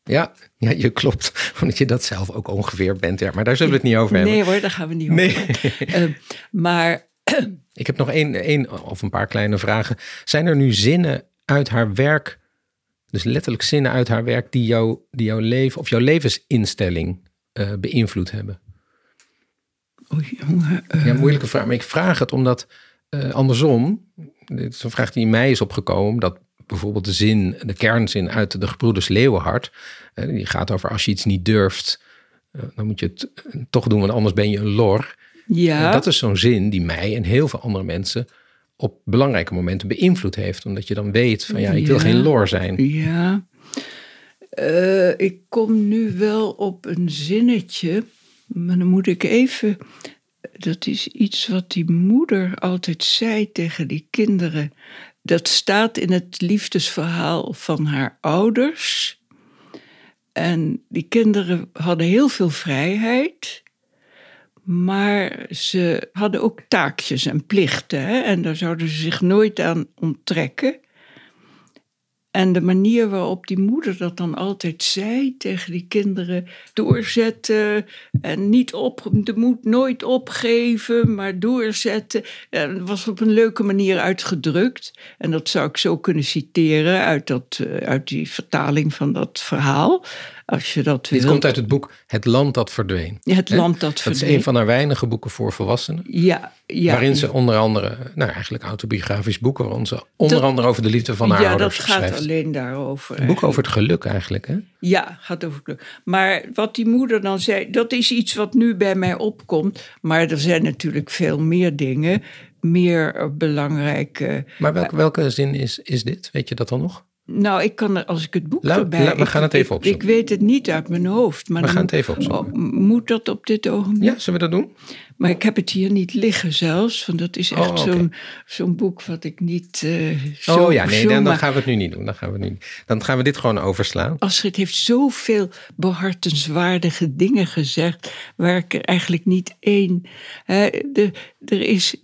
Ja, ja, je klopt. Omdat je dat zelf ook ongeveer bent. Ja. Maar daar zullen we het niet over hebben. Nee hoor, daar gaan we niet Nee. over. Eh, maar Ik heb nog één, één of een paar kleine vragen. Zijn er nu zinnen uit haar werk, dus letterlijk zinnen uit haar werk, die, jou, die jouw leven of jouw levensinstelling eh, beïnvloed hebben? oei, jongen, eh, Ja, moeilijke vraag. Maar ik vraag het omdat eh, andersom, dit is een vraag die in mij is opgekomen, dat bijvoorbeeld de zin, de kernzin uit de Gebroeders Leeuwenhart, eh, die gaat over als je iets niet durft, eh, dan moet je het eh, toch doen, want anders ben je een lor. ja, En dat is zo'n zin die mij en heel veel andere mensen op belangrijke momenten beïnvloed heeft. Omdat je dan weet van ja, ik wil Ja. geen lor zijn. ja. Ik kom nu wel op een zinnetje, maar dan moet ik even. Dat is iets wat die moeder altijd zei tegen die kinderen. Dat staat in het liefdesverhaal van haar ouders. En die kinderen hadden heel veel vrijheid. Maar ze hadden ook taakjes en plichten. Hè? En daar zouden ze zich nooit aan onttrekken. En de manier waarop die moeder dat dan altijd zei tegen die kinderen: doorzetten en niet op, de moed nooit opgeven, maar doorzetten. En was op een leuke manier uitgedrukt. En dat zou ik zo kunnen citeren uit, dat, eh, uit die vertaling van dat verhaal. Als je dat Dit komt uit het boek Het Land dat verdween. Ja, het Hè? land dat Dat verdween. is een van haar weinige boeken voor volwassenen. Ja, ja. waarin ze onder andere, nou eigenlijk autobiografisch boek, waarin ze onder Dat- andere over de liefde van haar ja, dat ouders gaat schrijft. alleen daarover. Een boek over het geluk eigenlijk, hè? Ja, gaat over geluk. Maar wat die moeder dan zei, dat is iets wat nu bij mij opkomt. Maar er zijn natuurlijk veel meer dingen, meer eh, belangrijke. Maar welke, welke zin is, is dit? Weet je dat dan nog? Nou, ik kan er, als ik het boek La- erbij... la- we ik- gaan het even opzoeken. Ik weet het niet uit mijn hoofd. Maar We gaan het even opzoeken. Oh, moet dat op dit ogenblik? Ja, zullen we dat doen? Maar ik heb het hier niet liggen zelfs. Want dat is echt Oh, oké. zo'n zo'n boek wat ik niet eh zo oh ja, nee, dan, gaan we het nu niet doen. Dan gaan we, nu, dan gaan we dit gewoon overslaan. Astrid heeft zoveel behartenswaardige dingen gezegd, waar ik er eigenlijk niet één. Hè, de, er is,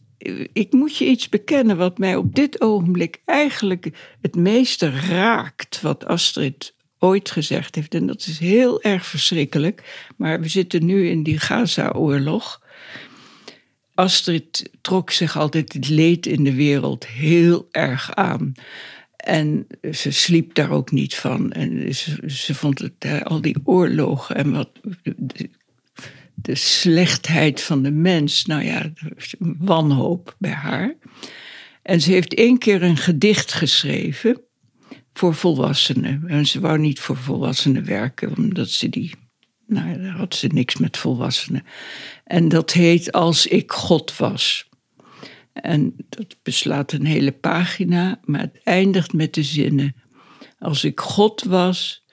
ik moet je iets bekennen wat mij op dit ogenblik eigenlijk het meeste raakt, wat Astrid ooit gezegd heeft. En dat is heel erg verschrikkelijk, maar we zitten nu in die Gaza-oorlog. Astrid trok zich altijd het leed in de wereld heel erg aan. En ze sliep daar ook niet van. En ze, ze vond het, al die oorlogen en wat, de, slechtheid van de mens, nou ja, wanhoop bij haar. En ze heeft één keer een gedicht geschreven voor volwassenen. En ze wou niet voor volwassenen werken, omdat ze die. Nou, daar had ze niks met volwassenen. En dat heet Als ik God was. En dat beslaat een hele pagina, maar het eindigt met de zinnen. Als ik God was,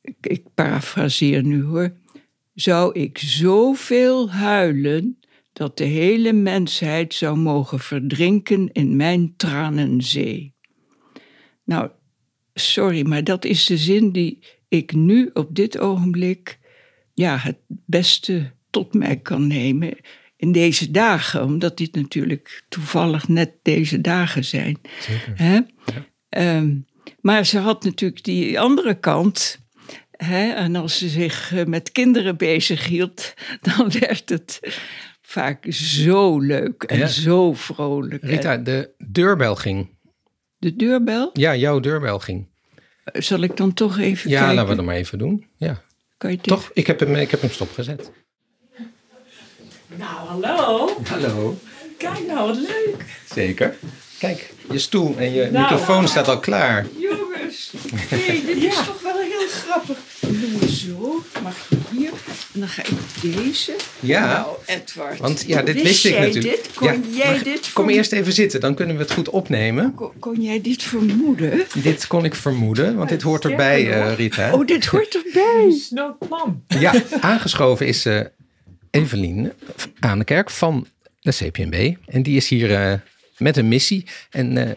ik, ik parafraseer nu hoor, zou ik zoveel huilen dat de hele mensheid zou mogen verdrinken in mijn tranenzee. Nou, sorry, maar dat is de zin die ik nu op dit ogenblik ja, het beste tot mij kan nemen in deze dagen, omdat dit natuurlijk toevallig net deze dagen zijn. Zeker. Hè? Ehm, maar ze had natuurlijk die andere kant. Hè? En als ze zich eh, met kinderen bezig hield, dan werd het vaak zo leuk en Ja. zo vrolijk. Rita, En de deurbel ging. De deurbel, Ja, jouw deurbel ging. zal ik dan toch even Ja, kijken? laten we dat maar even doen. Ja. Kan je Toch? Ik heb hem, ik heb hem stopgezet. Nou, hallo. Hallo. Kijk nou, wat leuk. Zeker. Kijk, je stoel en je Nou. microfoon staat al klaar. Jongens, nee, dit is toch wel heel grappig. Dan doen we zo, mag je hier. En dan ga ik deze. Ja. Nou, Edward. Want ja, dit wist wist ik natuurlijk. Dit? Kon Ja, jij dit Kom vermoeden? eerst even zitten, dan kunnen we het goed opnemen. Kon, kon jij dit vermoeden? Dit kon ik vermoeden, want dit hoort erbij, eh, Rita. Oh, dit hoort erbij. Snootman. Ja, aangeschoven is eh Evelien aan de kerk van de CPNB. En die is hier eh, met een missie. En eh,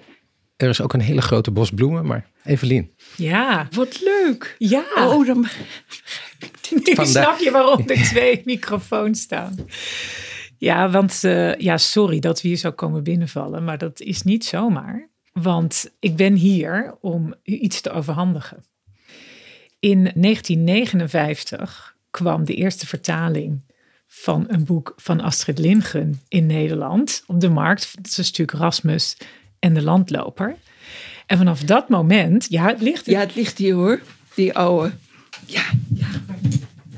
er is ook een hele grote bos bloemen. Maar Evelien, Ja. Wat leuk. Ja. Oh, dan Nu snap je waarom er twee microfoons staan. Ja, want eh, ja, sorry dat we hier zo komen binnenvallen, maar dat is niet zomaar. Want ik ben hier om u iets te overhandigen. In 1959 kwam de eerste vertaling van een boek van Astrid Lindgren in Nederland op de markt. Dat is natuurlijk Rasmus en de landloper. En vanaf dat moment, ja, het ligt. Ja, het ligt hier hoor. Die oude. Ja,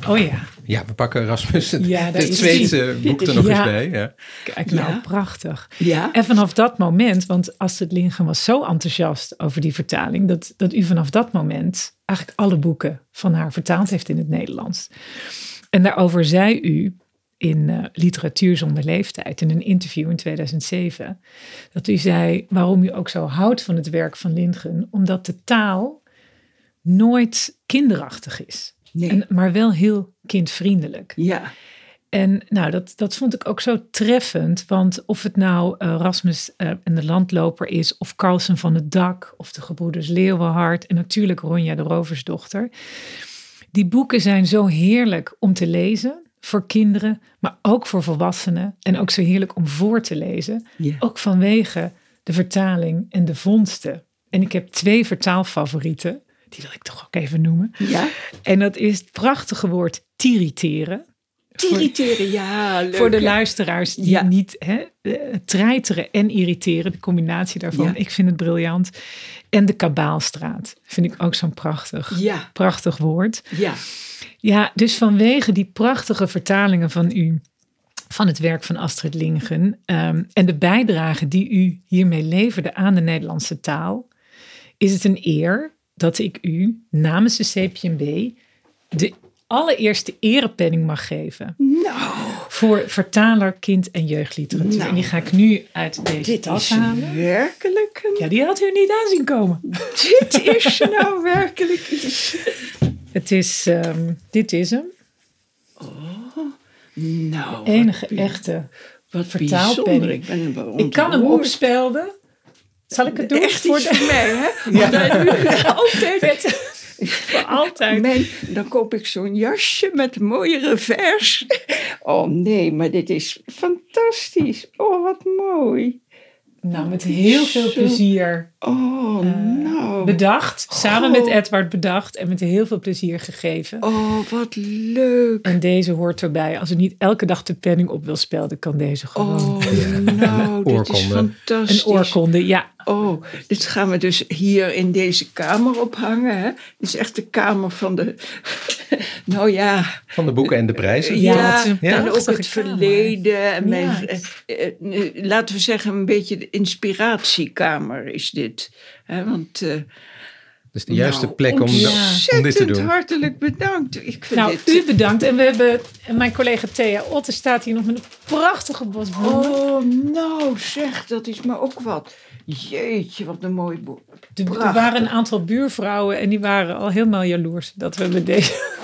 Oh ja, ja, we pakken Rasmus, het, Ja, Zweedse boek er nog Ja. eens bij. Ja. kijk nou, Ja. prachtig. ja. En vanaf dat moment, want Astrid Lindgren was zo enthousiast over die vertaling, dat, dat u vanaf dat moment eigenlijk alle boeken van haar vertaald heeft in het Nederlands. En daarover zei u in eh, Literatuur zonder leeftijd, in een interview in 2007, dat u zei waarom u ook zo houdt van het werk van Lindgren, omdat de taal nooit kinderachtig is, Nee. en, maar wel heel kindvriendelijk. Ja. En nou, dat, dat vond ik ook zo treffend. Want of het nou eh, Rasmus eh, en de landloper is, of Carlsen van het dak, of de gebroeders Leeuwenhard en natuurlijk Ronja de Roversdochter. Die boeken zijn zo heerlijk om te lezen voor kinderen, maar ook voor volwassenen. En ook zo heerlijk om voor te lezen. Ook vanwege de vertaling en de vondsten En ik heb twee vertaalfavorieten. Die wil ik toch ook even noemen. Ja? En dat is het prachtige woord tiriteren. Irriteren, ja, leuk. Voor de luisteraars die Ja. niet hè, eh, treiteren en irriteren, de combinatie daarvan. Ja. Ik vind het briljant. En de Kabaalstraat vind ik ook zo'n prachtig, Ja, prachtig woord. ja. Ja, dus vanwege die prachtige vertalingen van u, van het werk van Astrid Lindgren ehm, en de bijdrage die u hiermee leverde aan de Nederlandse taal, is het een eer dat ik u namens de CPNB de allereerste erepenning mag geven Nou, voor vertaler kind- en jeugdliteratuur. Nou. en die ga ik nu uit deze dit tas is halen. werkelijk een... Ja, die had u niet aanzien komen. Dit is nou werkelijk iets... Het is, ehm, dit is hem. Nou, wat Enige echte Wat vertaalpenning. Ik, ben Ik kan hem opspelden. Zal ik het doen? Echt voor de- voor mij, hè? Want wij doen altijd... Voor altijd. Mijn, dan koop ik zo'n jasje met een mooie revers. Oh nee, maar dit is fantastisch. Oh, wat mooi. Nou, met heel veel plezier Oh, nou. bedacht. Samen Oh. met Edward bedacht en met heel veel plezier gegeven. Oh, wat leuk. En deze hoort erbij. Als u niet elke dag de penning op wil spelden, kan deze gewoon. Oh, nou, dit is Oorkonde. Een fantastisch. oorkonde, ja. Oh, dit gaan we dus hier in deze kamer ophangen. Hè? Dit is echt de kamer van de... nou ja, Van de boeken en de prijzen. Ja, ja, en ook het verleden. En mijn, Ja. eh, eh, eh, laten we zeggen, een beetje de inspiratiekamer is dit. Hè, want, eh, Dus de juiste nou, plek om, om dit te ontzettend doen. hartelijk bedankt. Ik vind Nou, dit... u bedankt. En we hebben, en mijn collega Thea Otte staat hier nog met een prachtige bos bloemen. Oh, nou zeg, dat is me ook wat. Jeetje, wat een mooi boek. Er- er waren een aantal buurvrouwen en die waren al helemaal jaloers dat we met deze.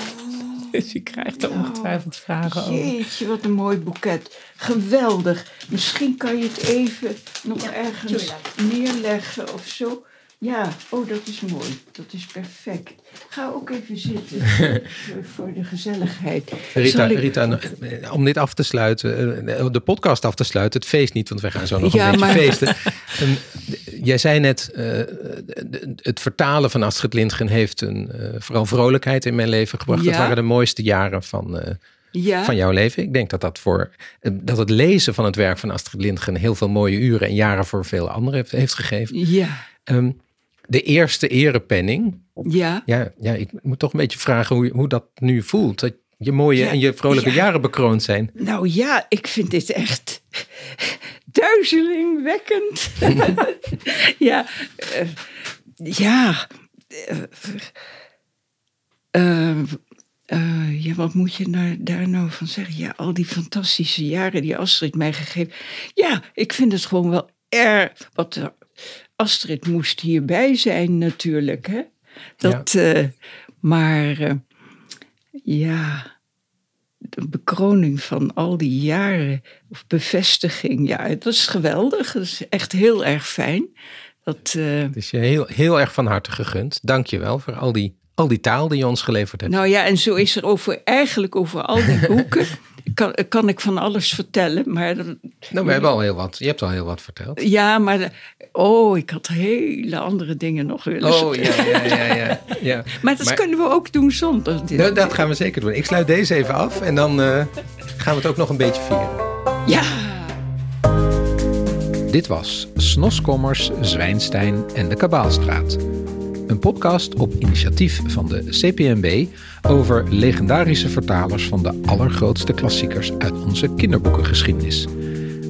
Dus je krijgt er ongetwijfeld vragen over. Jeetje, wat een mooi boeket. Geweldig. Misschien kan je het even nog ergens neerleggen of zo. Ja, oh, dat is mooi. Dat is perfect. Ga ook even zitten voor- de gezelligheid. Rita, ik- Rita, om dit af te sluiten, eh, de podcast af te sluiten, het feest niet, want wij gaan zo nog Ja, een beetje maar- feesten. Ehm, Jij zei net, eh, het vertalen van Astrid Lindgren heeft een, eh, vooral vrolijkheid in mijn leven gebracht. Dat waren de mooiste jaren van, Ja, van jouw leven. Ik denk dat dat voor dat het lezen van het werk van Astrid Lindgren heel veel mooie uren en jaren voor veel anderen heeft, heeft gegeven. ja, Ehm, de eerste erepenning, ja. ja, ja, ik moet toch een beetje vragen hoe, hoe dat nu voelt. Dat je mooie Ja, en je vrolijke ja. jaren bekroond zijn. Nou ja, ik vind dit echt duizelingwekkend. ja, eh, ja. eh, eh, ja, wat moet je nou, daar nou van zeggen? Ja, al die fantastische jaren die Astrid mij gegeven. Ja, ik vind het gewoon wel erg. Wat Astrid moest hierbij zijn natuurlijk, hè? Dat, eh, maar eh, ja, de bekroning van al die jaren, of bevestiging, ja, het was geweldig. Het is echt heel erg fijn. Dat, eh, Het is je heel, heel erg van harte gegund. Dank je wel voor al die, al die taal die je ons geleverd hebt. nou ja, en zo is er over, eigenlijk over al die boeken, kan, kan ik van alles vertellen. Maar nou, we hebben al heel wat. Je hebt al heel wat verteld. ja, maar oh, ik had hele andere dingen nog willen Oh ja, ja, ja. ja, ja. Maar dat Maar- kunnen we ook doen zonder dit. Nou, dat gaan we zeker doen. Ik sluit deze even af en dan eh, gaan we het ook nog een beetje vieren. Ja. Dit was Snoskommers, Zwijnstein en de Kabaalstraat. Een podcast op initiatief van de CPNB over legendarische vertalers van de allergrootste klassiekers uit onze kinderboekengeschiedenis.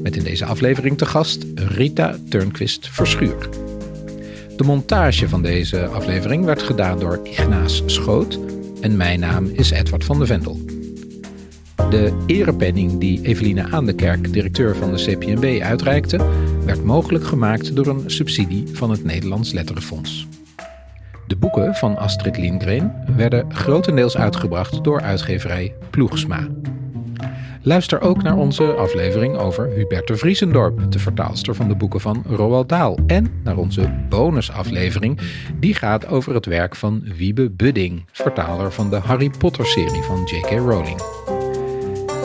Met in deze aflevering te gast Rita Turnquist Verschuur. De montage van deze aflevering werd gedaan door Ignaas Schoot en mijn naam is Edward van de Vendel. De erepenning die Eveline Aandekerk, directeur van de CPNB, uitreikte, werd mogelijk gemaakt door een subsidie van het Nederlands Letterenfonds. De boeken van Astrid Lindgren werden grotendeels uitgebracht door uitgeverij Ploegsma. Luister ook naar onze aflevering over Huberte Vriesendorp, de vertaalster van de boeken van Roald Dahl. En naar onze bonusaflevering, die gaat over het werk van Wiebe Budding, vertaler van de Harry Potter-serie van J.K. Rowling.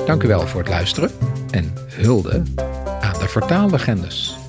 Dank u wel voor het luisteren en hulde aan de vertaallegendes.